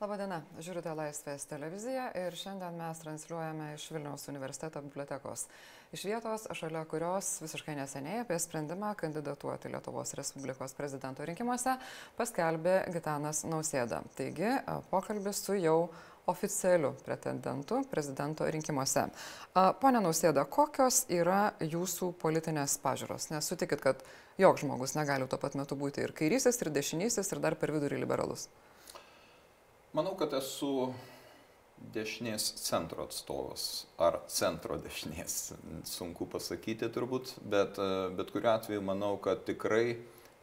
Labadiena, žiūrite Laisvės televiziją ir šiandien mes transliuojame iš Vilniaus universiteto bibliotekos. Iš vietos, šalia kurios visiškai neseniai apie sprendimą kandidatuoti Lietuvos Respublikos prezidento rinkimuose paskelbė Gitanas Nausėda. Taigi, pokalbis su jau oficialiu pretendentu prezidento rinkimuose. Pone Nausėda, kokios yra jūsų politinės pažiūros? Nes sutikit, kad joks žmogus negali tuo pat metu būti ir kairysis, ir dešinysis, ir dar per vidurį liberalus. Manau, kad esu dešinės centro atstovas ar centro dešinės, sunku pasakyti turbūt, bet bet kuriu atveju manau, kad tikrai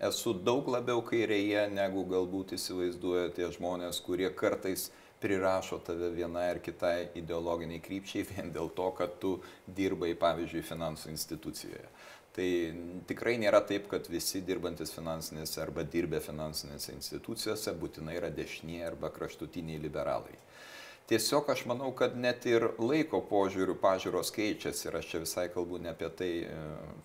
esu daug labiau kairėje, negu galbūt įsivaizduoja tie žmonės, kurie kartais prirašo tave vienai ar kitai ideologiniai krypčiai vien dėl to, kad tu dirbai, pavyzdžiui, finansų institucijoje. Tai tikrai nėra taip, kad visi dirbantis finansinėse arba dirbę finansinėse institucijose būtinai yra dešiniai arba kraštutiniai liberalai. Tiesiog aš manau, kad net ir laiko požiūrių pažiūros keičiasi ir aš čia visai kalbu ne apie tai e,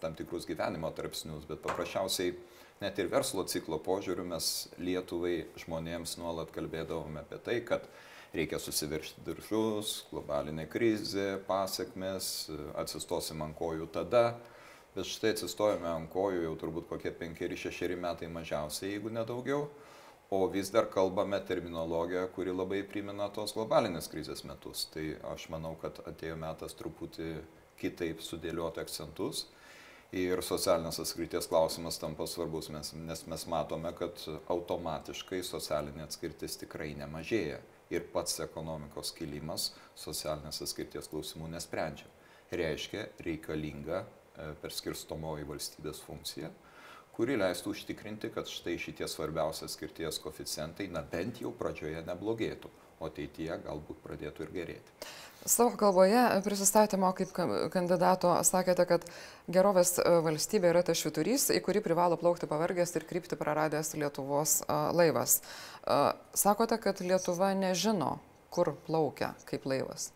tam tikrus gyvenimo tarpsnius, bet paprasčiausiai net ir verslo ciklo požiūrių mes Lietuvai žmonėms nuolat kalbėdavome apie tai, kad reikia susiviršti diržus, globalinė krizė, pasiekmes, atsistosim ant kojų tada, bet štai atsistojome ant kojų jau turbūt kokie penkeri šešeri metai mažiausiai jeigu ne daugiau. O vis dar kalbame terminologija kuri labai primena tos globalinės krizės metus. Tai aš manau kad atėjo metas truputį kitaip sudėlioti akcentus ir socialinės atskirties klausimas tampa svarbus mes nes mes matome kad automatiškai socialinė atskirtis tikrai nemažėja ir pats ekonomikos kilimas socialinės atskirties klausimų nesprendžia reiškia reikalinga E, perskirstomoji valstybės funkcija, kuri leistų užtikrinti, kad štai šitie svarbiausi skirties koficijantai, na bent jau pradžioje neblogėtų, o ateityje galbūt pradėtų ir gerėti. Savo kalboje prisistatymo kaip kandidato sakėte, kad gerovės e, valstybė yra tas šviturys, į kurį privalo plaukti pavargęs ir krypti praradęs Lietuvos e, laivas. Sakote, kad Lietuva nežino, kur plaukia kaip laivas.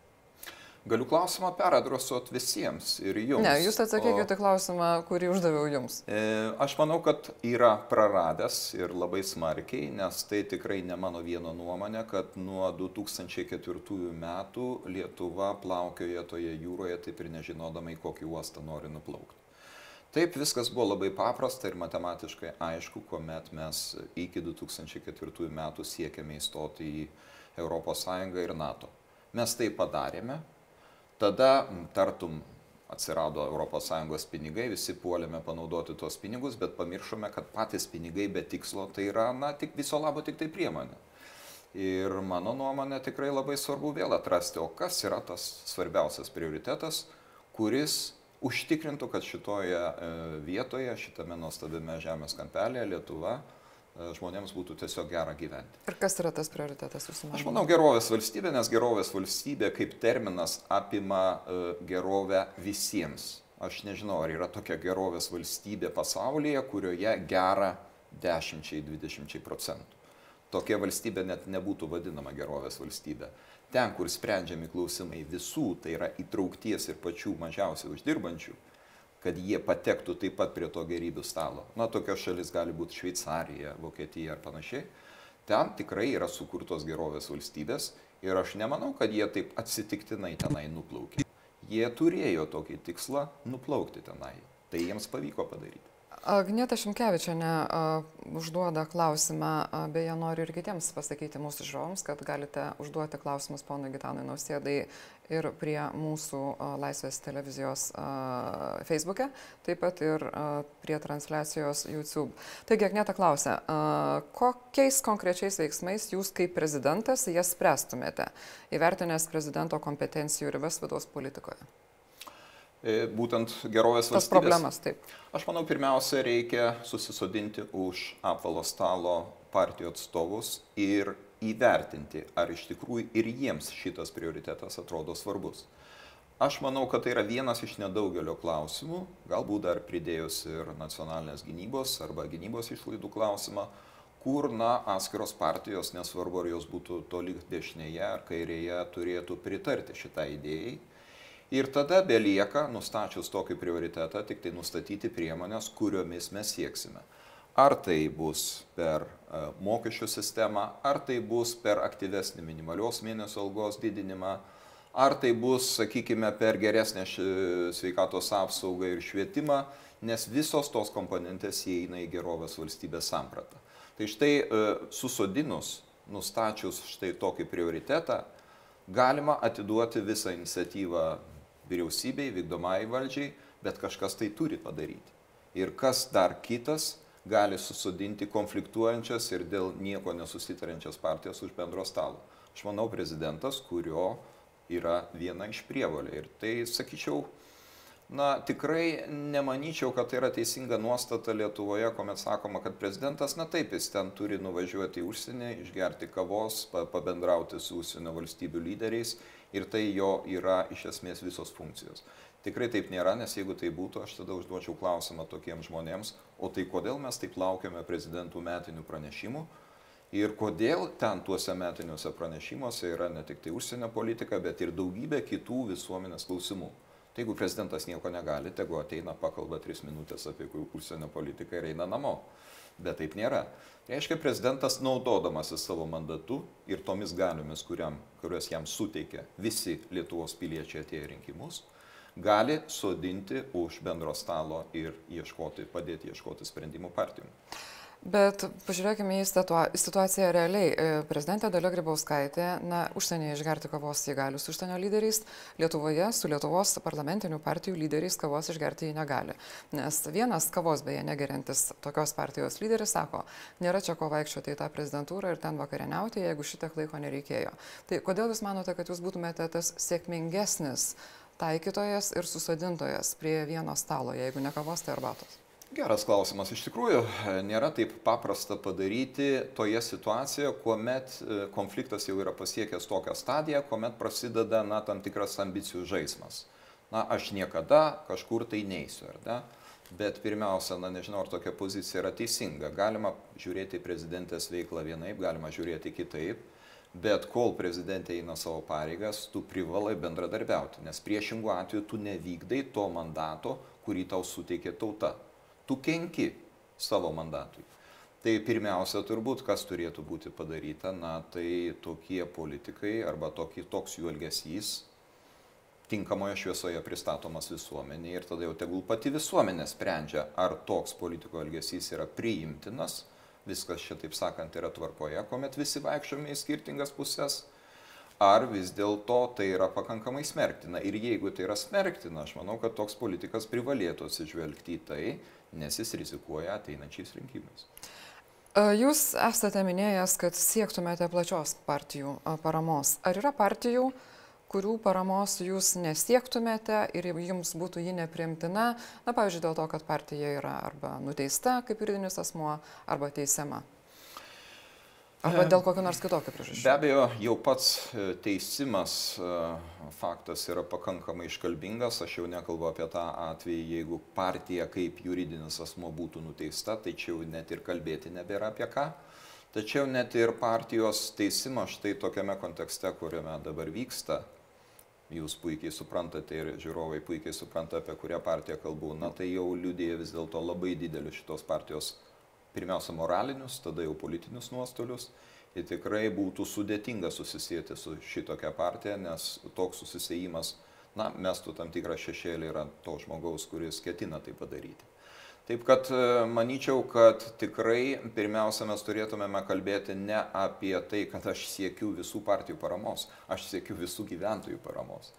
Galiu klausimą peradresuoti visiems ir jums. Ne, jūs atsakykite o... klausimą, kurį uždaviau jums. E, aš manau, kad yra praradęs ir labai smarkiai, nes tai tikrai ne mano vieno nuomonė, kad nuo 2004 metų Lietuva plaukioja toje jūroje taip ir nežinodama, į kokį uostą nori nuplaukti. Taip viskas buvo labai paprasta ir matematiškai aišku, kuomet mes iki 2004 metų siekėme įstoti į ES ir NATO. Mes tai padarėme, tada tartum atsirado ES pinigai, visi puolėme panaudoti tuos pinigus, bet pamiršome, kad patys pinigai be tikslo tai yra, na, tik viso labo tik tai priemonė. Ir mano nuomonė tikrai labai svarbu vėl atrasti, o kas yra tas svarbiausias prioritetas, kuris užtikrintų, kad šitoje e, vietoje, šitame nuostabiame žemės kampelėje Lietuva žmonėms būtų tiesiog gera gyventi. Ir kas yra tas prioritetas jūsų manimo? Aš manau gerovės valstybė, nes gerovės valstybė kaip terminas apima uh, gerovę visiems. Aš nežinau, ar yra tokia gerovės valstybė pasaulyje, kurioje gera 10-20 procentų. Tokia valstybė net nebūtų vadinama gerovės valstybė. Ten, kur sprendžiami klausimai visų, tai yra įtraukties ir pačių mažiausiai uždirbančių, kad jie patektų taip pat prie to gerybių stalo. Na, tokios šalis gali būti Šveicarija, Vokietija ar panašiai. Ten tikrai yra sukurtos gerovės valstybės ir aš nemanau, kad jie taip atsitiktinai tenai nuplaukė. Jie turėjo tokį tikslą nuplaukti tenai. Tai jiems pavyko padaryti. Agneta Šimkevičiane užduoda klausimą, beje, noriu ir kitiems pasakyti mūsų žiūrovams, kad galite užduoti klausimus ponui Gitanui Nausėdai ir prie mūsų Laisvės televizijos Facebook'e, taip pat ir prie transliacijos YouTube. Taigi, Agneta klausia, kokiais konkrečiais veiksmais jūs kaip prezidentas jas spręstumėte, įvertinęs prezidento kompetencijų ribas vidaus politikoje? E, būtent gerovės valstybės. Tas problemas, taip. Aš manau, pirmiausia, reikia susisodinti už apvalo stalo partijų atstovus ir įvertinti, ar iš tikrųjų ir jiems šitas prioritetas atrodo svarbus. Aš manau, kad tai yra vienas iš nedaugelio klausimų, galbūt dar pridėjus ir nacionalinės gynybos arba gynybos išlaidų klausimą, kur, na, atskiros partijos, nesvarbu ar jos būtų toli dešinėje ar kairėje, turėtų pritarti šitai idėjai ir tada belieka nustačius tokį prioritetą tiktai nustatyti priemones kuriomis mes sieksime Ar tai bus per e, mokesčių sistemą, ar tai bus per aktyvesnį minimalios mėnesio algos didinimą, ar tai bus, sakykime, per geresnę sveikatos apsaugą ir švietimą, nes visos tos komponentės įeina į gerovės valstybės sampratą. Tai štai e, susodinus, nustačius štai tokį prioritetą, galima atiduoti visą iniciatyvą vyriausybei, vykdomai valdžiai, bet kažkas tai turi padaryti. Ir kas dar kitas gali susodinti konfliktuojančias ir dėl nieko nesusitarančias partijas už bendro stalo. Aš manau, prezidentas, kurio yra viena iš prievalė. Ir tai, sakyčiau, na, tikrai nemanyčiau, kad tai yra teisinga nuostata Lietuvoje, kuomet sakoma, kad prezidentas, na taip, jis ten turi nuvažiuoti į užsienį, išgerti kavos, pabendrauti su užsienio valstybių lyderiais ir tai jo yra iš esmės visos funkcijos. Tikrai taip nėra, nes jeigu tai būtų, aš tada užduočiau klausimą tokiems žmonėms, o tai kodėl mes taip laukiame prezidentų metinių pranešimų ir kodėl ten tuose metiniuose pranešimuose yra ne tik tai užsienio politika, bet ir daugybė kitų visuomenės klausimų. Tai jeigu prezidentas nieko negali, tegu ateina, pakalba tris minutės apie užsienio politiką ir eina namo. Bet taip nėra. Reiškia, prezidentas naudodamasis savo mandatu ir tomis galiomis, kuriam, kurias jam suteikia visi Lietuvos piliečiai atėję rinkimus, gali sodinti už bendro stalo ir ieškoti, padėti ieškoti sprendimų partijų. Bet pažiūrėkime į situa situaciją realiai. E, prezidentė Dalia Grybauskaitė, na, užsienyje išgerti kavos jį gali su užsienio lyderiais, Lietuvoje su Lietuvos parlamentinių partijų lyderiais kavos išgerti jį negali. Nes vienas kavos beje negerintis tokios partijos lyderis sako, nėra čia ko vaikščioti į tą prezidentūrą ir ten vakarieniauti, jeigu šitiek laiko nereikėjo. Tai kodėl Jūs manote, kad Jūs būtumėte tas sėkmingesnis taikytojas ir susodintojas prie vieno stalo, jeigu ne kavos, tai arbatos? Geras klausimas. Iš tikrųjų, nėra taip paprasta padaryti toje situacijoje, kuomet e, konfliktas jau yra pasiekęs tokią stadiją, kuomet prasideda, na, tam tikras ambicijų žaidimas. Na, aš niekada kažkur tai neįsiu, ar ne? Bet pirmiausia, na, nežinau, ar tokia pozicija yra teisinga. Galima žiūrėti prezidentės veiklą vienaip, galima žiūrėti kitaip bet kol prezidentė eina savo pareigas, tu privalai bendradarbiauti, nes priešingų atveju tu nevykdai to mandato, kurį tau suteikė tauta. Tu kenki savo mandatui. Tai pirmiausia, turbūt, kas turėtų būti padaryta, na, tai tokie politikai arba tokie, toks jų elgesys tinkamoje šviesoje pristatomas visuomeniai ir tada jau tegul pati visuomenė sprendžia, ar toks politiko elgesys yra priimtinas viskas čia taip sakant yra tvarkoje, kuomet visi vaikščiome į skirtingas pusės, ar vis dėlto tai yra pakankamai smerktina. Ir jeigu tai yra smerktina, aš manau, kad toks politikas privalėtų atsižvelgti į tai, nes jis rizikuoja ateinančiais rinkimais. Jūs esate minėjęs, kad siektumėte plačios partijų paramos. Ar yra partijų, kurių paramos jūs nesiektumėte ir jums būtų ji neprimtina, na, pavyzdžiui, dėl to, kad partija yra arba nuteista kaip juridinis asmuo, arba teisiama. Arba dėl kokio nors kitokio priežasčių. Be abejo, jau pats e, teisimas e, faktas yra pakankamai iškalbingas, aš jau nekalbu apie tą atvejį, jeigu partija kaip juridinis asmo būtų nuteista, tai čia jau net ir kalbėti nebėra apie ką. Tačiau net ir partijos teisimas štai tokiame kontekste, kuriame dabar vyksta, jūs puikiai suprantate ir žiūrovai puikiai supranta, apie kurią partiją kalbu, na tai jau liudėja vis dėlto labai didelius šitos partijos, pirmiausia, moralinius, tada jau politinius nuostolius. Ir tikrai būtų sudėtinga susisieti su šitokia partija, nes toks susisėjimas, na, mestų tam tikrą šešėlį yra to žmogaus, kuris ketina tai padaryti. Taip kad e, manyčiau, kad tikrai pirmiausia mes turėtumėme kalbėti ne apie tai, kad aš siekiu visų partijų paramos, aš siekiu visų gyventojų paramos.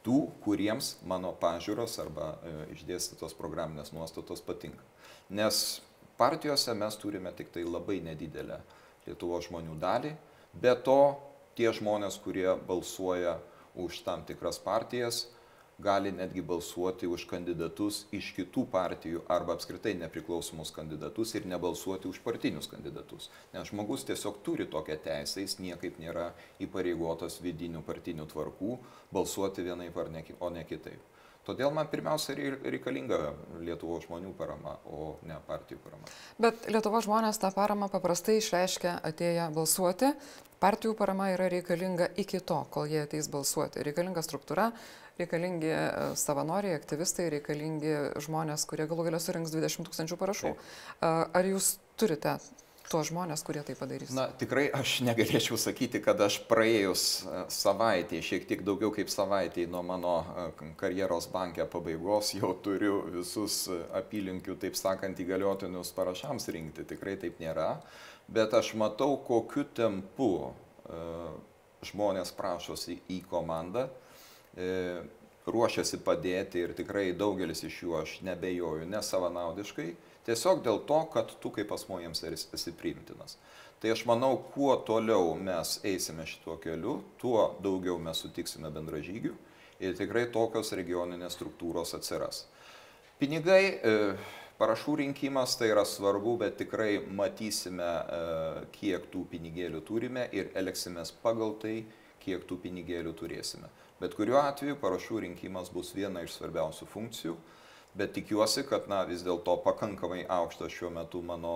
Tų, kuriems mano pažiūros arba e, išdėstytos programinės nuostatos patinka. Nes partijose mes turime tik tai labai nedidelę Lietuvo žmonių dalį, be to tie žmonės, kurie balsuoja už tam tikras partijas, gali netgi balsuoti už kandidatus iš kitų partijų arba apskritai nepriklausomus kandidatus ir nebalsuoti už partinius kandidatus. Nes žmogus tiesiog turi tokią teisę, jis niekaip nėra įpareigotas vidinių partinių tvarkų balsuoti vienaip ne, o ne kitaip. Todėl man pirmiausia reikalinga Lietuvos žmonių parama, o ne partijų parama. Bet Lietuvos žmonės tą paramą paprastai išreiškia atėję balsuoti. Partijų parama yra reikalinga iki to, kol jie ateis balsuoti. Reikalinga struktūra, reikalingi e, savanoriai, aktyvistai, reikalingi žmonės, kurie galų galę surinks 20 tūkstančių parašų. Ar jūs turite tuos žmonės, kurie tai padarys? Na, tikrai aš negalėčiau sakyti, kad aš praėjus e, savaitį, šiek tiek daugiau kaip savaitį nuo mano e, karjeros bankė pabaigos jau turiu visus e, apylinkių, taip sakant, įgaliotinius parašams rinkti. Tikrai taip nėra. Bet aš matau, kokiu tempu žmonės prašosi į komandą ruošiasi padėti ir tikrai daugelis iš jų aš nebejoju, nesavanaudiškai, Tiesiog dėl to, kad tu kaip asmo jiems esi priimtinas. Tai aš manau, kuo toliau mes eisime šituo keliu, tuo daugiau mes sutiksime bendražygių ir tikrai tokios regioninės struktūros atsiras. Pinigai, e, parašų rinkimas tai yra svarbu, bet tikrai matysime, e, kiek tų pinigėlių turime ir elgsimės pagal tai, kiek tų pinigėlių turėsime. Bet kuriuo atveju parašų rinkimas bus viena iš svarbiausių funkcijų bet tikiuosi, kad na, vis dėlto pakankamai aukštas šiuo metu mano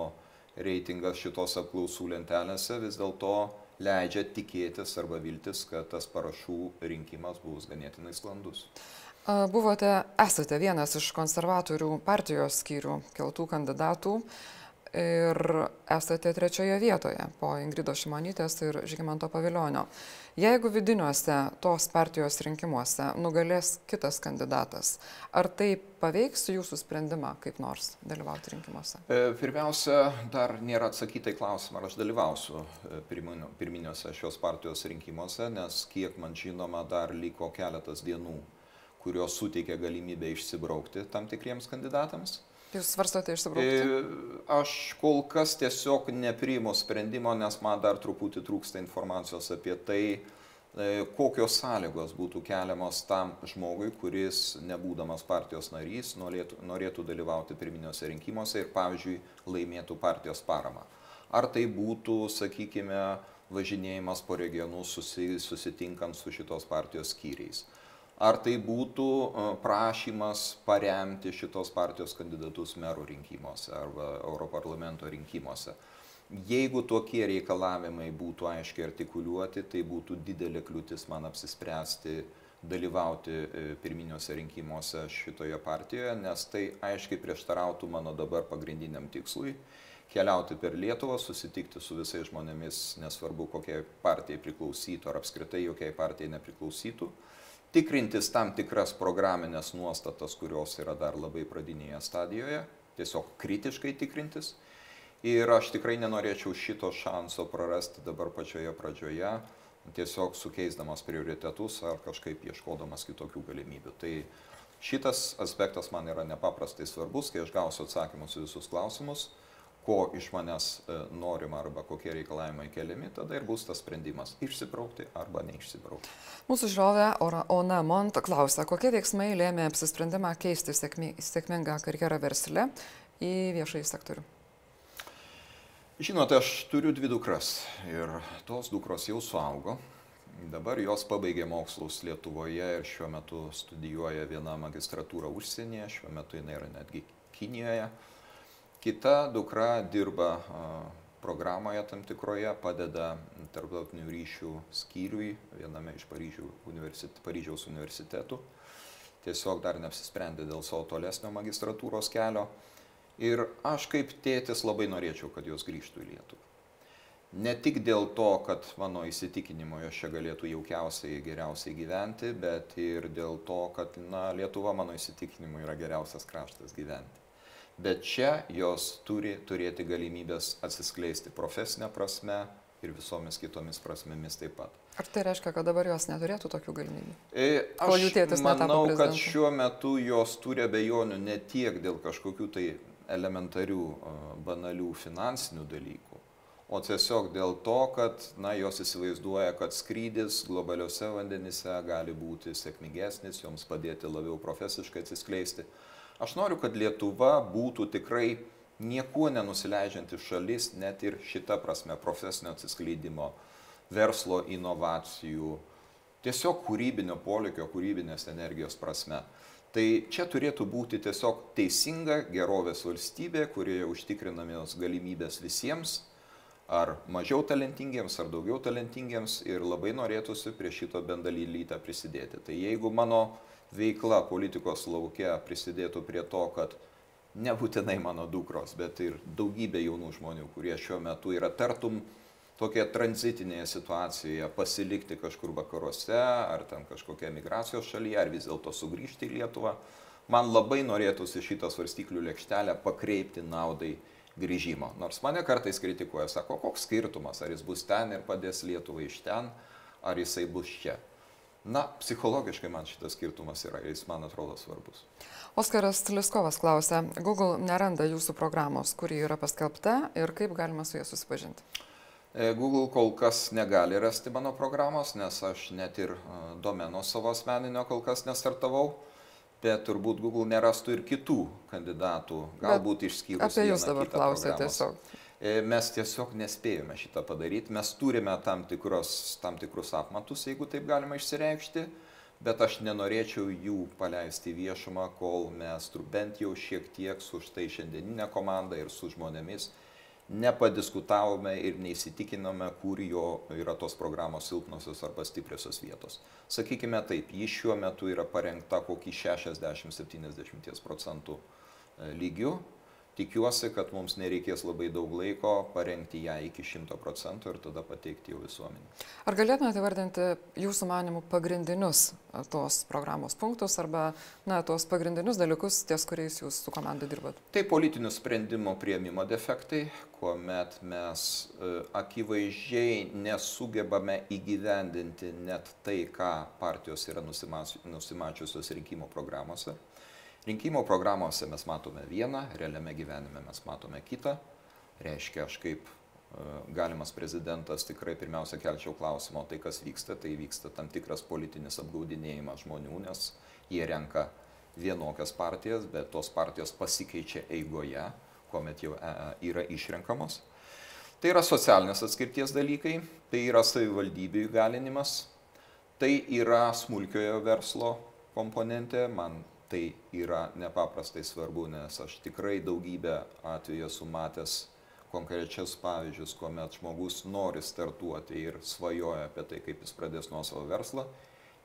reitingas šitos apklausų lentelėse vis dėlto leidžia tikėtis arba viltis, kad tas parašų rinkimas bus ganėtinai sklandus. Buvote, esate vienas iš konservatorių partijos skyrių keltų kandidatų ir esate trečioje vietoje po Ingrido Šimonytės ir Žygimanto Paviljonio. Jeigu vidiniuose tos partijos rinkimuose nugalės kitas kandidatas, ar tai paveiks jūsų sprendimą kaip nors dalyvauti rinkimuose? E, pirmiausia, dar nėra atsakyta į klausimą, ar aš dalyvausiu e, pirminiuose šios partijos rinkimuose, nes kiek man žinoma, dar liko keletas dienų, kurios suteikia galimybę išsibraukti tam tikriems kandidatams. Jūs svarstote išsibraukti? E, aš kol kas tiesiog nepriimu sprendimo, nes man dar truputį trūksta informacijos apie tai, e, kokios sąlygos būtų keliamos tam žmogui, kuris, nebūdamas partijos narys, norėtų, norėtų dalyvauti pirminiuose rinkimuose ir, pavyzdžiui, laimėtų partijos paramą. Ar tai būtų, sakykime, važinėjimas po regionus susitinkant su šitos partijos skyriais ar tai būtų prašymas paremti šitos partijos kandidatus merų rinkimuose arba Europarlamento rinkimuose. Jeigu tokie reikalavimai būtų aiškiai artikuliuoti, tai būtų didelė kliūtis man apsispręsti dalyvauti e, pirminiuose rinkimuose šitoje partijoje, nes tai aiškiai prieštarautų mano dabar pagrindiniam tikslui keliauti per Lietuvą, susitikti su visais žmonėmis, nesvarbu kokiai partijai priklausytų ar apskritai jokiai partijai nepriklausytų tikrintis tam tikras programinės nuostatas, kurios yra dar labai pradinėje stadijoje, tiesiog kritiškai tikrintis. Ir aš tikrai nenorėčiau šito šanso prarasti dabar pačioje pradžioje, tiesiog sukeisdamas prioritetus ar kažkaip ieškodamas kitokių galimybių. Tai šitas aspektas man yra nepaprastai svarbus, kai aš gausiu atsakymus į visus klausimus ko iš manęs e, norima arba kokie reikalavimai keliami, tada ir bus tas sprendimas išsibraukti arba neišsibraukti. Mūsų žiūrovė Ona Mont klausia, kokie veiksmai lėmė apsisprendimą keisti sėkmingą karjerą versle į viešąjį sektorių? Žinote, aš turiu dvi dukras ir tos dukros jau suaugo. Dabar jos pabaigė mokslus Lietuvoje ir šiuo metu studijuoja vieną magistratūrą užsienyje, šiuo metu jinai yra netgi Kinijoje. Kita dukra dirba programoje tam tikroje, padeda tarptautinių ryšių skyriui viename iš Paryžių universitet, Paryžiaus universitetų. Tiesiog dar neapsisprendė dėl savo tolesnio magistratūros kelio. Ir aš kaip tėtis labai norėčiau, kad jos grįžtų į Lietuvą. Ne tik dėl to, kad mano įsitikinimo jos čia galėtų jaukiausiai, geriausiai gyventi, bet ir dėl to, kad na, Lietuva mano įsitikinimu yra geriausias kraštas gyventi bet čia jos turi turėti galimybės atsiskleisti profesinę prasme ir visomis kitomis prasmėmis taip pat. Ar tai reiškia, kad dabar jos neturėtų tokių galimybių? E, aš manau, kad šiuo metu jos turi abejonių ne tiek dėl kažkokių tai elementarių, banalių finansinių dalykų, o tiesiog dėl to, kad na, jos įsivaizduoja, kad skrydis globaliuose vandenyse gali būti sėkmingesnis, joms padėti labiau profesiškai atsiskleisti. Aš noriu, kad Lietuva būtų tikrai niekuo nenusileidžianti šalis, net ir šita prasme profesinio atsiskleidimo, verslo inovacijų, tiesiog kūrybinio polikio, kūrybinės energijos prasme. Tai čia turėtų būti tiesiog teisinga gerovės valstybė, kurioje užtikrinamios galimybės visiems, ar mažiau talentingiems, ar daugiau talentingiems ir labai norėtųsi prie šito bendalylytę prisidėti. Tai jeigu mano veikla politikos laukia prisidėtų prie to, kad nebūtinai mano dukros, bet ir daugybė jaunų žmonių, kurie šiuo metu yra tartum tokia tranzitinėje situacijoje pasilikti kažkur vakaruose, ar ten kažkokia migracijos šalyje, ar vis dėlto sugrįžti į Lietuvą. Man labai norėtųsi šitą svarstyklių lėkštelę pakreipti naudai grįžimo. Nors mane kartais kritikuoja, sako, koks skirtumas, ar jis bus ten ir padės Lietuvai iš ten, ar jisai bus čia. Na, psichologiškai man šitas skirtumas yra jis man atrodo svarbus. Oskaras Liskovas klausia, Google neranda jūsų programos, kuri yra paskelbta ir kaip galima su ja susipažinti. E, Google kol kas negali rasti mano programos, nes aš net ir e, domeno savo asmeninio kol kas nestartavau, bet turbūt Google nerastų ir kitų kandidatų, galbūt išskyrus. Apie jūs dabar klausė tiesiog. E, mes tiesiog nespėjome šitą padaryti, mes turime tam, tikros, tam tikrus apmatus, jeigu taip galima išsireikšti, bet aš nenorėčiau jų paleisti viešumą, kol mes bent jau šiek tiek su štai šiandieninė komanda ir su žmonėmis nepadiskutavome ir neįsitikinome, kur jo yra tos programos silpnosios arba stipriosios vietos. Sakykime taip, ji šiuo metu yra parengta kokį 60-70 procentų e, lygių, tikiuosi, kad mums nereikės labai daug laiko parengti ją iki 100 procentų ir tada pateikti jau visuomenį. Ar galėtumėte vardinti jūsų manimų pagrindinius tos programos punktus arba na, tos pagrindinius dalykus, ties kuriais jūs su komanda dirbat? Tai politinių sprendimų prieimimo defektai, kuomet mes e, akivaizdžiai nesugebame įgyvendinti net tai, ką partijos yra nusimačiusios rinkimų programuose rinkimų programose mes matome vieną, realiame gyvenime mes matome kitą. Reiškia, aš kaip e, galimas prezidentas tikrai pirmiausia kelčiau klausimą, tai kas vyksta, tai vyksta tam tikras politinis apgaudinėjimas žmonių, nes jie renka vienokias partijas, bet tos partijos pasikeičia eigoje, kuomet jau e, e, yra išrenkamos. Tai yra socialinės atskirties dalykai, tai yra savivaldybių įgalinimas, tai yra smulkiojo verslo komponentė, man tai yra nepaprastai svarbu, nes aš tikrai daugybę atvejų esu matęs konkrečias pavyzdžius, kuomet žmogus nori startuoti ir svajoja apie tai, kaip jis pradės nuo savo verslą.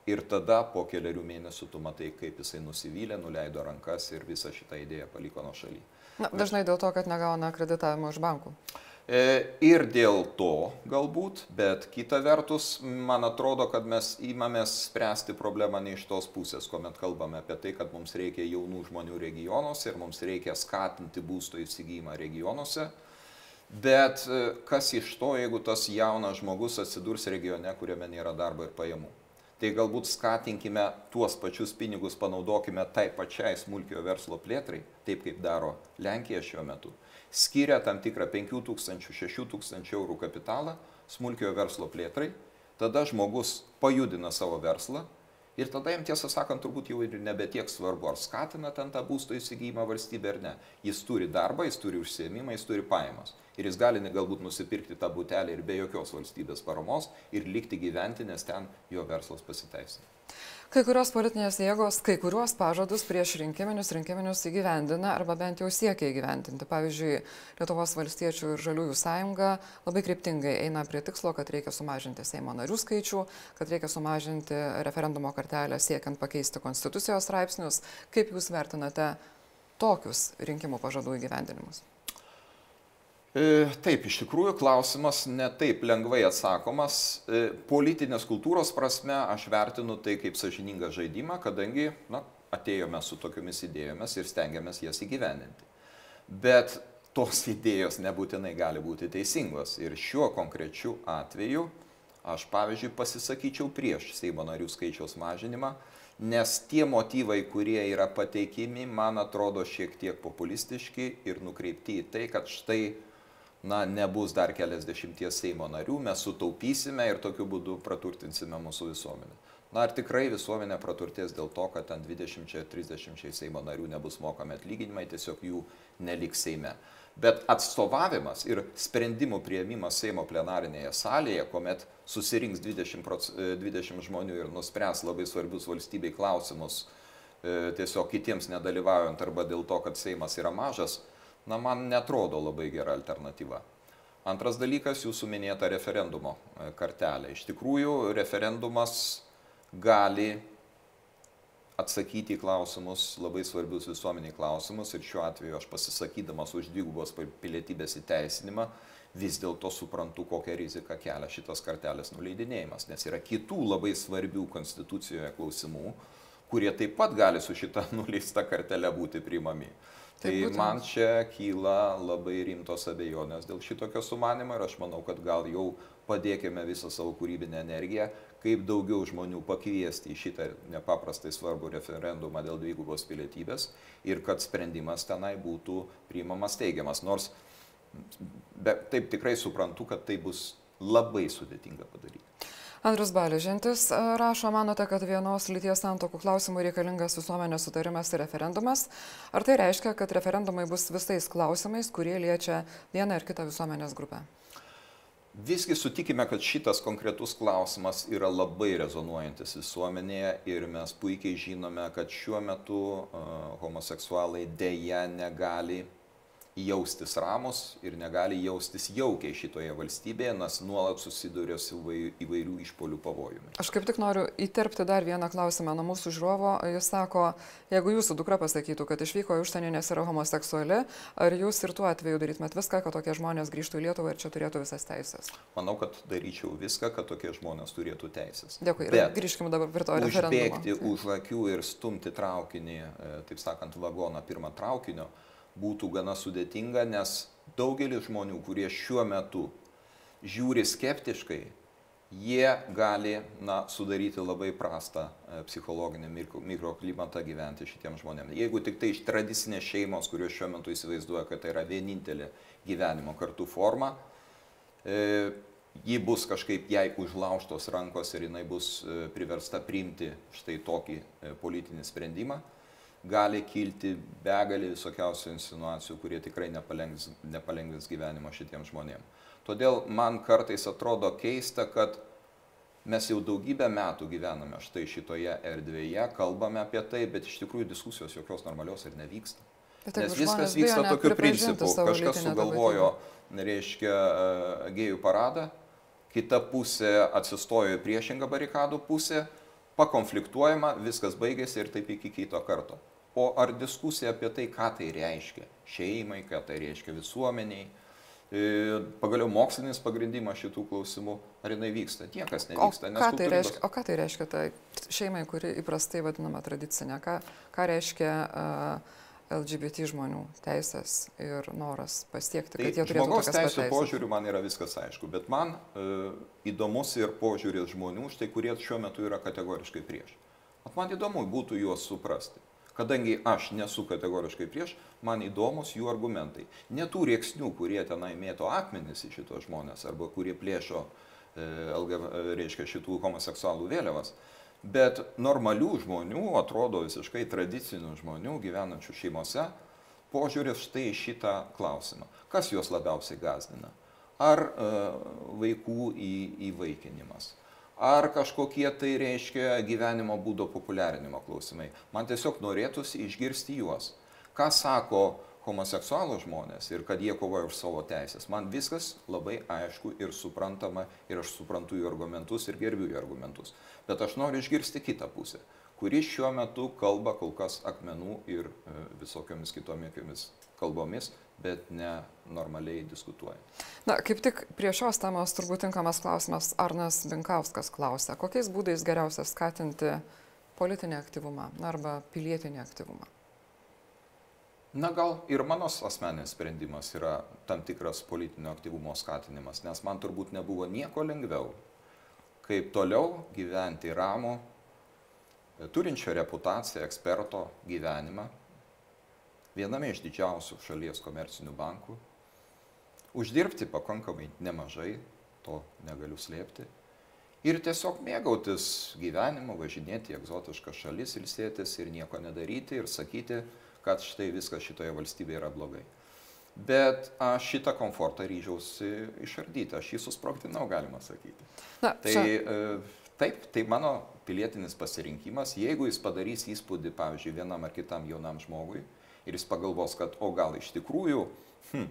Ir tada po keliarių mėnesių tu matai, kaip jisai nusivylė, nuleido rankas ir visą šitą idėją paliko nuo šaly. Na, dažnai dėl to, kad negauna kreditavimo iš bankų. E, ir dėl to galbūt, bet kita vertus, man atrodo, kad mes įmamės spręsti problemą ne iš tos pusės, kuomet kalbame apie tai, kad mums reikia jaunų žmonių regionuose ir mums reikia skatinti būsto įsigijimą regionuose. Bet e, kas iš to, jeigu tas jaunas žmogus atsidurs regione, kuriame nėra darbo ir pajamų? Tai galbūt skatinkime tuos pačius pinigus, panaudokime tai pačiai smulkio verslo plėtrai, taip kaip daro Lenkija šiuo metu skiria tam tikrą 5000-6000 eurų kapitalą smulkiojo verslo plėtrai, tada žmogus pajudina savo verslą ir tada jam tiesą sakant turbūt jau ir nebe tiek svarbu, ar skatina ten tą būsto įsigijimą valstybė ar ne. Jis turi darbą, jis turi užsiemimą, jis turi pajamas. Ir jis gali galbūt nusipirkti tą būtelį ir be jokios valstybės paramos ir likti gyventi, nes ten jo verslas pasiteisina. Kai kurios politinės jėgos kai kuriuos pažadus prieš rinkiminius rinkiminius įgyvendina arba bent jau siekia įgyvendinti. Pavyzdžiui, Lietuvos valstiečių ir žaliųjų sąjunga labai kryptingai eina prie tikslo, kad reikia sumažinti Seimo narių skaičių, kad reikia sumažinti referendumo kartelę siekiant pakeisti konstitucijos straipsnius. Kaip Jūs vertinate tokius rinkimų pažadų įgyvendinimus? E, taip, iš tikrųjų klausimas netaip lengvai atsakomas. E, politinės kultūros prasme aš vertinu tai kaip sažiningą žaidimą, kadangi na, atėjome su tokiomis idėjomis ir stengiamės jas įgyvendinti. Bet tos idėjos nebūtinai gali būti teisingos. Ir šiuo konkrečiu atveju aš, pavyzdžiui, pasisakyčiau prieš Seimo narių skaičiaus mažinimą, nes tie motyvai, kurie yra pateikimi, man atrodo šiek tiek populistiški ir nukreipti į tai, kad štai na, nebus dar keliasdešimties Seimo narių, mes sutaupysime ir tokiu būdu praturtinsime mūsų visuomenę. Na, ar tikrai visuomenė praturtės dėl to, kad ten 20-30 Seimo narių nebus mokami atlyginimai, tiesiog jų neliks Seime. Bet atstovavimas ir sprendimų prieimimas Seimo plenarinėje salėje, kuomet susirinks 20, 20 žmonių ir nuspręs labai svarbius valstybei klausimus, tiesiog kitiems nedalyvaujant arba dėl to, kad Seimas yra mažas, na, man netrodo labai gera alternatyva. Antras dalykas - jūsų minėta referendumo e, kartelė. Iš tikrųjų, referendumas gali atsakyti į klausimus, labai svarbius visuomeniai klausimus ir šiuo atveju aš pasisakydamas už dvigubos pilietybės įteisinimą vis dėlto suprantu, kokią riziką kelia šitas kartelės nuleidinėjimas, nes yra kitų labai svarbių konstitucijoje klausimų, kurie taip pat gali su šita nuleista kartelė būti priimami. Tai man čia kyla labai rimtos abejonės dėl šitokio sumanimo ir aš manau, kad gal jau padėkime visą savo kūrybinę energiją, kaip daugiau žmonių pakviesti į šitą nepaprastai svarbų referendumą dėl dvigubos pilietybės ir kad sprendimas tenai būtų priimamas teigiamas. Nors be, taip tikrai suprantu, kad tai bus labai sudėtinga padaryti. Andrius Baležintis e, rašo, manote, kad vienos lyties santokų klausimų reikalingas visuomenės sutarimas ir referendumas. Ar tai reiškia, kad referendumai bus visais klausimais, kurie liečia vieną ar kitą visuomenės grupę? Visgi sutikime, kad šitas konkretus klausimas yra labai rezonuojantis visuomenėje ir mes puikiai žinome, kad šiuo metu uh, homoseksualai dėja negali jaustis ramus ir negali jaustis jaukiai šitoje valstybėje, nes nuolat susiduria su įvairių išpolių pavojumi. Aš kaip tik noriu įterpti dar vieną klausimą nuo mūsų žiūrovo. Jis sako, jeigu jūsų dukra pasakytų, kad išvyko į užsienį, nes yra homoseksuali, ar jūs ir tuo atveju darytumėt viską, kad tokie žmonės grįžtų į Lietuvą ir čia turėtų visas teisės? Manau, kad daryčiau viską, kad tokie žmonės turėtų teisės. Dėkui. Bet grįžkime dabar prie to referendumo. Užbėgti už akių ir stumti traukinį, e, taip sakant, vagoną pirmą traukinio būtų gana sudėtinga, nes daugelis žmonių, kurie šiuo metu žiūri skeptiškai, jie gali na, sudaryti labai prastą e, psichologinį mikroklimatą gyventi šitiems žmonėms. Jeigu tik tai iš tradicinės šeimos, kurios šiuo metu įsivaizduoja, kad tai yra vienintelė gyvenimo kartu forma, e, ji bus kažkaip jai užlaužtos rankos ir jinai bus e, priversta priimti štai tokį e, politinį sprendimą gali kilti begalė visokiausių insinuacijų, kurie tikrai nepalengvins, nepalengvins gyvenimo šitiem žmonėm. Todėl man kartais atrodo keista, kad mes jau daugybę metų gyvename štai šitoje erdvėje, kalbame apie tai, bet iš tikrųjų diskusijos jokios normalios ir nevyksta. Bet Nes viskas vyksta tokiu principu. Kažkas sugalvojo, reiškia, e, gėjų paradą, kita pusė atsistojo į priešingą barikadų pusę, pakonfliktuojama, viskas baigėsi ir taip iki kito karto. O ar diskusija apie tai, ką tai reiškia šeimai, ką tai reiškia visuomeniai, e, pagaliau mokslinis pagrindimas šitų klausimų, ar jinai vyksta? Niekas nevyksta. O ką, tai reiškia, o ką tai reiškia tai šeimai, kuri įprastai vadinama tradicinė? Ką, ką reiškia uh, LGBT žmonių teisės ir noras pasiekti, tai kad jie turėtų žmogaus teisų požiūrių man yra viskas aišku, bet man e, įdomus ir požiūris žmonių, štai kurie šiuo metu yra kategoriškai prieš. At man įdomu būtų juos suprasti. Kadangi aš nesu kategoriškai prieš, man įdomus jų argumentai. Ne tų rėksnių, kurie tenai mėto akmenis į šitos žmonės arba kurie plėšo, e, reiškia, šitų homoseksualų vėliavas, bet normalių žmonių, atrodo visiškai tradicinių žmonių gyvenančių šeimose, požiūris štai šitą klausimą. Kas juos labiausiai gazdina? Ar e, vaikų į, įvaikinimas? Ar kažkokie tai reiškia gyvenimo būdo populiarinimo klausimai. Man tiesiog norėtųsi išgirsti juos. Ką sako homoseksualų žmonės ir kad jie kovoja už savo teisės. Man viskas labai aišku ir suprantama ir aš suprantu jų argumentus ir gerbiu jų argumentus. Bet aš noriu išgirsti kitą pusę, kuri šiuo metu kalba kol kas akmenų ir e, visokiomis kitomis kalbomis, bet ne normaliai diskutuoja. Na, kaip tik prie šios temos turbūt tinkamas klausimas Arnas Binkauskas klausia, kokiais būdais geriausia skatinti politinį aktyvumą arba pilietinį aktyvumą? Na gal ir mano asmeninis sprendimas yra tam tikras politinio aktyvumo skatinimas, nes man turbūt nebuvo nieko lengviau, kaip toliau gyventi ramų, turinčio reputaciją eksperto gyvenimą, viename iš didžiausių šalies komercinių bankų, uždirbti pakankamai nemažai, to negaliu slėpti, ir tiesiog mėgautis gyvenimu, važinėti į egzotiškas šalis, ilsėtis ir nieko nedaryti ir sakyti, kad štai viskas šitoje valstybėje yra blogai. Bet aš šitą komfortą ryžiausi išardyti, aš jį susprogdinau, galima sakyti. Na, tai čia... Taip, tai mano pilietinis pasirinkimas, jeigu jis padarys įspūdį, pavyzdžiui, vienam ar kitam jaunam žmogui ir jis pagalvos, kad o gal iš tikrųjų hm,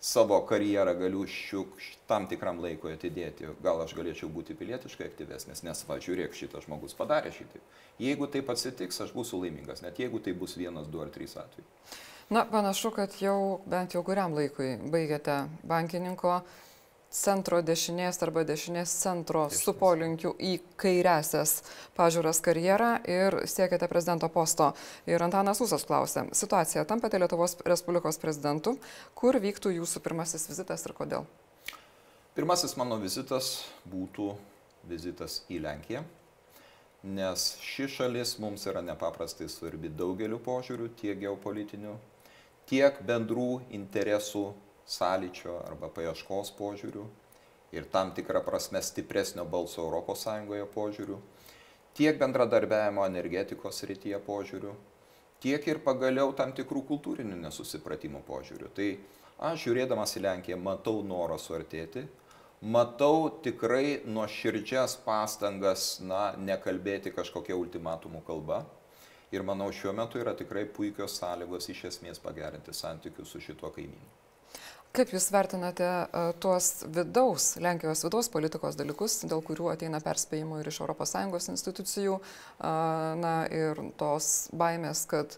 savo karjerą galiu šiuk tam tikram laikui atidėti, gal aš galėčiau būti pilietiškai aktyvesnis, nes va, žiūrėk, šitas žmogus padarė šitaip. Jeigu taip atsitiks, aš būsiu laimingas, net jeigu tai bus vienas, du ar trys atvejai. Na, panašu, kad jau bent jau kuriam laikui baigėte bankininko centro dešinės arba dešinės centro su polinkiu į kairiasias pažiūras karjerą ir siekėte prezidento posto. Ir Antanas Usas klausė, situacija tampate Lietuvos Respublikos prezidentu, kur vyktų jūsų pirmasis vizitas ir kodėl? Pirmasis mano vizitas būtų vizitas į Lenkiją, nes ši šalis mums yra nepaprastai svarbi daugeliu požiūrių, tiek geopolitinių, tiek bendrų interesų sąlyčio arba paieškos požiūrių ir tam tikrą prasme stipresnio balso ES požiūrių, tiek bendradarbiavimo energetikos rytyje požiūrių, tiek ir pagaliau tam tikrų kultūrinių nesusipratimų požiūrių. Tai aš žiūrėdamas į Lenkiją matau norą suartėti, matau tikrai nuoširdžias pastangas, na, nekalbėti kažkokia ultimatumų kalba. Ir manau, šiuo metu yra tikrai puikios sąlygos iš esmės pagerinti santykius su šituo kaimynu. Kaip Jūs vertinate uh, tuos vidaus, Lenkijos vidaus politikos dalykus, dėl kurių ateina perspėjimų ir iš ES institucijų, na ir tos baimės, kad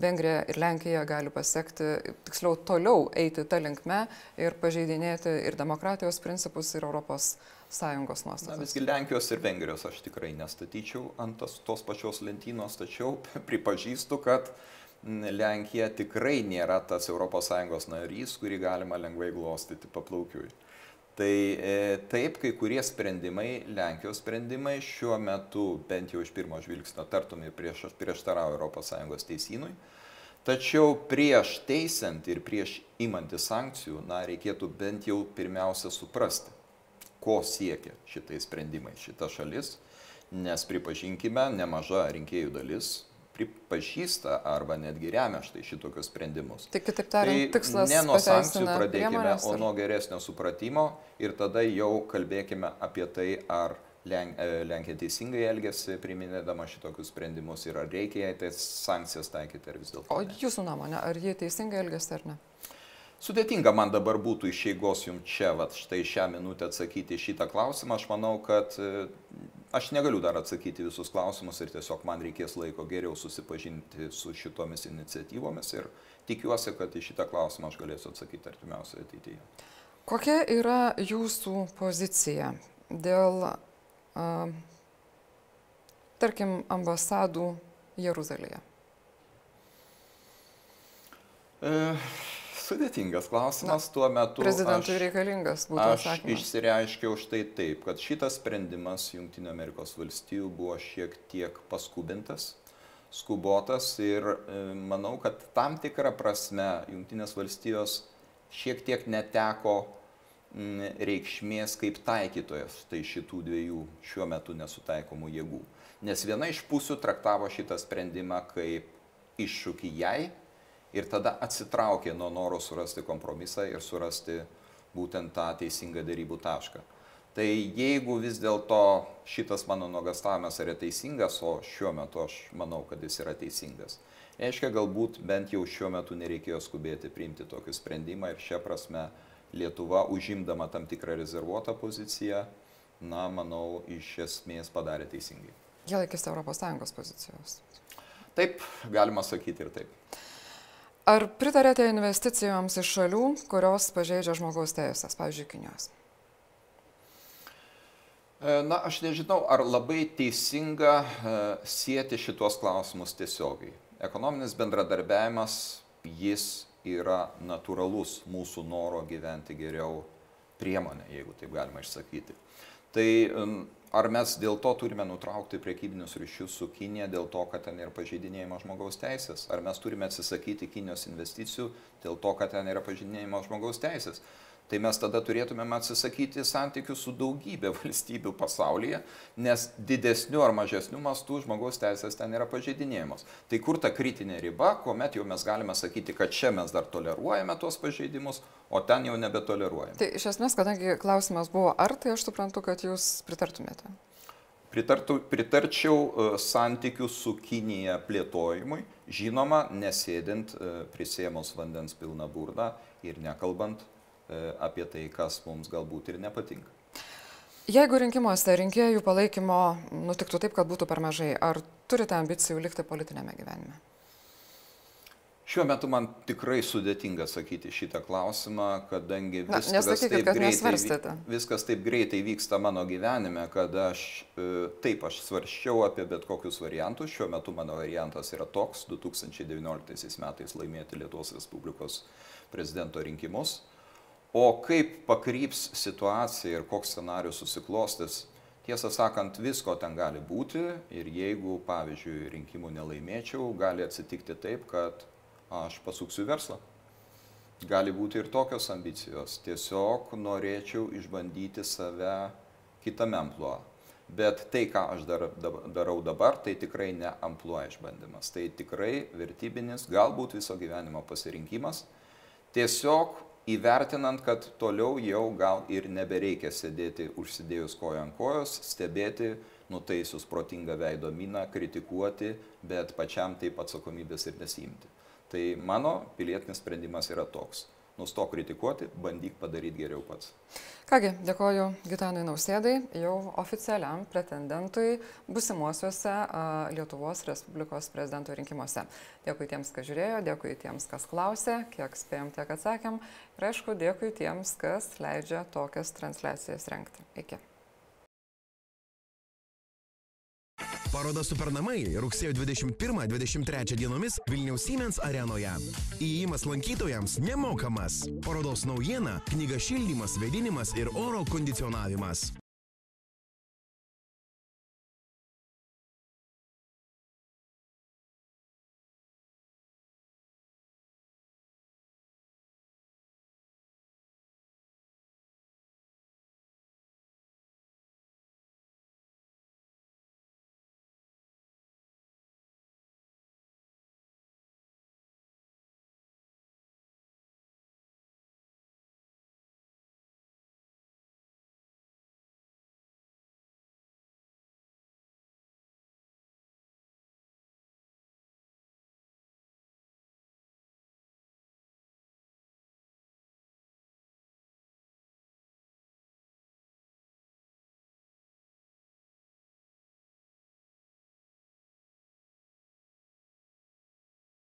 Vengrija ir Lenkija gali pasiekti, tiksliau, toliau eiti tą linkmę ir pažeidinėti ir demokratijos principus, ir Europos Sąjungos nuostatas. Na, visgi Lenkijos ir Vengrijos aš tikrai nestatyčiau ant tos, tos pačios lentynos, tačiau pripažįstu, kad uh, Lenkija tikrai nėra tas ES narys, kurį galima lengvai glostyti paplaukiui. Tai e, taip, kai kurie sprendimai, Lenkijos sprendimai šiuo metu, bent jau iš pirmo žvilgsnio, tartumai prieš, prieštarauja ES teisynui. Tačiau prieš teisant ir prieš imantį sankcijų, na, reikėtų bent jau pirmiausia suprasti, ko siekia šitais sprendimais šita šalis, nes pripažinkime, nemaža rinkėjų dalis pripažįsta arba netgi remia štai šitokius sprendimus. Tai kitaip tariant, tai tikslas ne nuo sankcijų pradėkime, o nuo geresnio supratimo ir tada jau kalbėkime apie tai, ar Lenk, e, Lenkija teisingai elgesi, priminėdama šitokius sprendimus ir ar reikia jai tas sankcijas taikyti ar vis dėlto. O jūsų nuomonė, ar jie teisingai elgesi ar ne? Sudėtinga man dabar būtų iš eigos jums čia, vat, štai šią minutę atsakyti šitą klausimą. Aš manau, kad e, aš negaliu dar atsakyti visus klausimus ir tiesiog man reikės laiko geriau susipažinti su šitomis iniciatyvomis ir tikiuosi, kad į šitą klausimą aš galėsiu atsakyti artimiausioje ateityje. Kokia yra jūsų pozicija dėl, uh, tarkim, ambasadų Jeruzalėje? Uh sudėtingas klausimas tuo metu. Prezidentui aš, reikalingas būtų aš atsakymas. Aš išsireiškiau štai taip, kad šitas sprendimas Junktinio Amerikos valstijų buvo šiek tiek paskubintas, skubotas ir e, manau, kad tam tikrą prasme Junktinės valstijos šiek tiek neteko m, reikšmės kaip taikytojas tai šitų dviejų šiuo metu nesutaikomų jėgų. Nes viena iš pusių traktavo šitą sprendimą kaip iššūkį jai, ir tada atsitraukė nuo noro surasti kompromisą ir surasti būtent tą teisingą dėrybų tašką. Tai jeigu vis dėlto šitas mano nuogastavimas yra teisingas, o šiuo metu aš manau, kad jis yra teisingas, reiškia, galbūt bent jau šiuo metu nereikėjo skubėti priimti tokį sprendimą ir šią prasme Lietuva, užimdama tam tikrą rezervuotą poziciją, na, manau, iš esmės padarė teisingai. Jie laikėsi ES pozicijos. Taip, galima sakyti ir taip. Ar pritarėte investicijoms iš šalių, kurios pažeidžia žmogaus teisės, pavyzdžiui, Kinijos? E, na, aš nežinau, ar labai teisinga e, sieti šitos klausimus tiesiogiai. Ekonominis bendradarbiavimas, jis yra natūralus mūsų noro gyventi geriau priemonė, jeigu taip galima išsakyti. Tai ar mes dėl to turime nutraukti priekybinius ryšius su Kinė dėl to, kad ten yra pažeidinėjama žmogaus teisės? Ar mes turime atsisakyti Kinijos investicijų dėl to, kad ten yra pažeidinėjama žmogaus teisės? Tai mes tada turėtumėm atsisakyti santykių su daugybė valstybių pasaulyje, nes didesniu ar mažesniu mastu žmogaus teisės ten yra pažeidinėjamos. Tai kur ta kritinė riba, kuomet jau mes galime sakyti, kad čia mes dar toleruojame tuos pažeidimus, o ten jau nebetoleruojame. Tai iš esmės, kadangi klausimas buvo, ar tai aš suprantu, kad jūs pritartumėte? Pritartų, pritarčiau e, santykių su Kinija plėtojimui, žinoma, nesėdint e, prisėmus vandens pilną burną ir nekalbant apie tai, kas mums galbūt ir nepatinka. Jeigu rinkimuose rinkėjų palaikymo nutiktų taip, kad būtų per mažai, ar turite ambicijų likti politinėme gyvenime? Šiuo metu man tikrai sudėtinga sakyti šitą klausimą, kadangi viskas, Na, nesakykit, taip greitai, viskas taip greitai vyksta mano gyvenime, kad aš e, taip aš svarščiau apie bet kokius variantus. Šiuo metu mano variantas yra toks - 2019 metais laimėti Lietuvos Respublikos prezidento rinkimus. O kaip pakryps situacija ir koks scenarius susiklostys, tiesą sakant, visko ten gali būti ir jeigu, pavyzdžiui, rinkimų nelaimėčiau, gali atsitikti taip, kad aš pasuksiu verslą. Gali būti ir tokios ambicijos. Tiesiog norėčiau išbandyti save kitame ampluo. Bet tai, ką aš dar, darau dabar, tai tikrai ne ampluo išbandymas. Tai tikrai vertybinis, galbūt viso gyvenimo pasirinkimas. Tiesiog įvertinant, kad toliau jau gal ir nebereikia sėdėti užsidėjus koją ant kojos, stebėti, nutaisius protingą veido miną, kritikuoti, bet pačiam taip atsakomybės ir nesimti. Tai mano pilietinis sprendimas yra toks. Nustok kritikuoti, bandyk padaryti geriau pats. Kągi, dėkoju Gitanui Nausėdai, jau oficialiam pretendentui busimuosiuose Lietuvos Respublikos prezidento rinkimuose. Dėkui tiems, kas žiūrėjo, dėkui tiems, kas klausė, kiek spėjom, tiek atsakėm. Ir aišku, dėkui tiems, kas leidžia tokias transliacijas renkti. Iki. Paroda Supernamai rugsėjo 21-23 dienomis Vilniaus Siemens arenoje. Įėjimas lankytojams nemokamas. Parodos naujiena - knyga šildymas, vėdinimas ir oro kondicionavimas.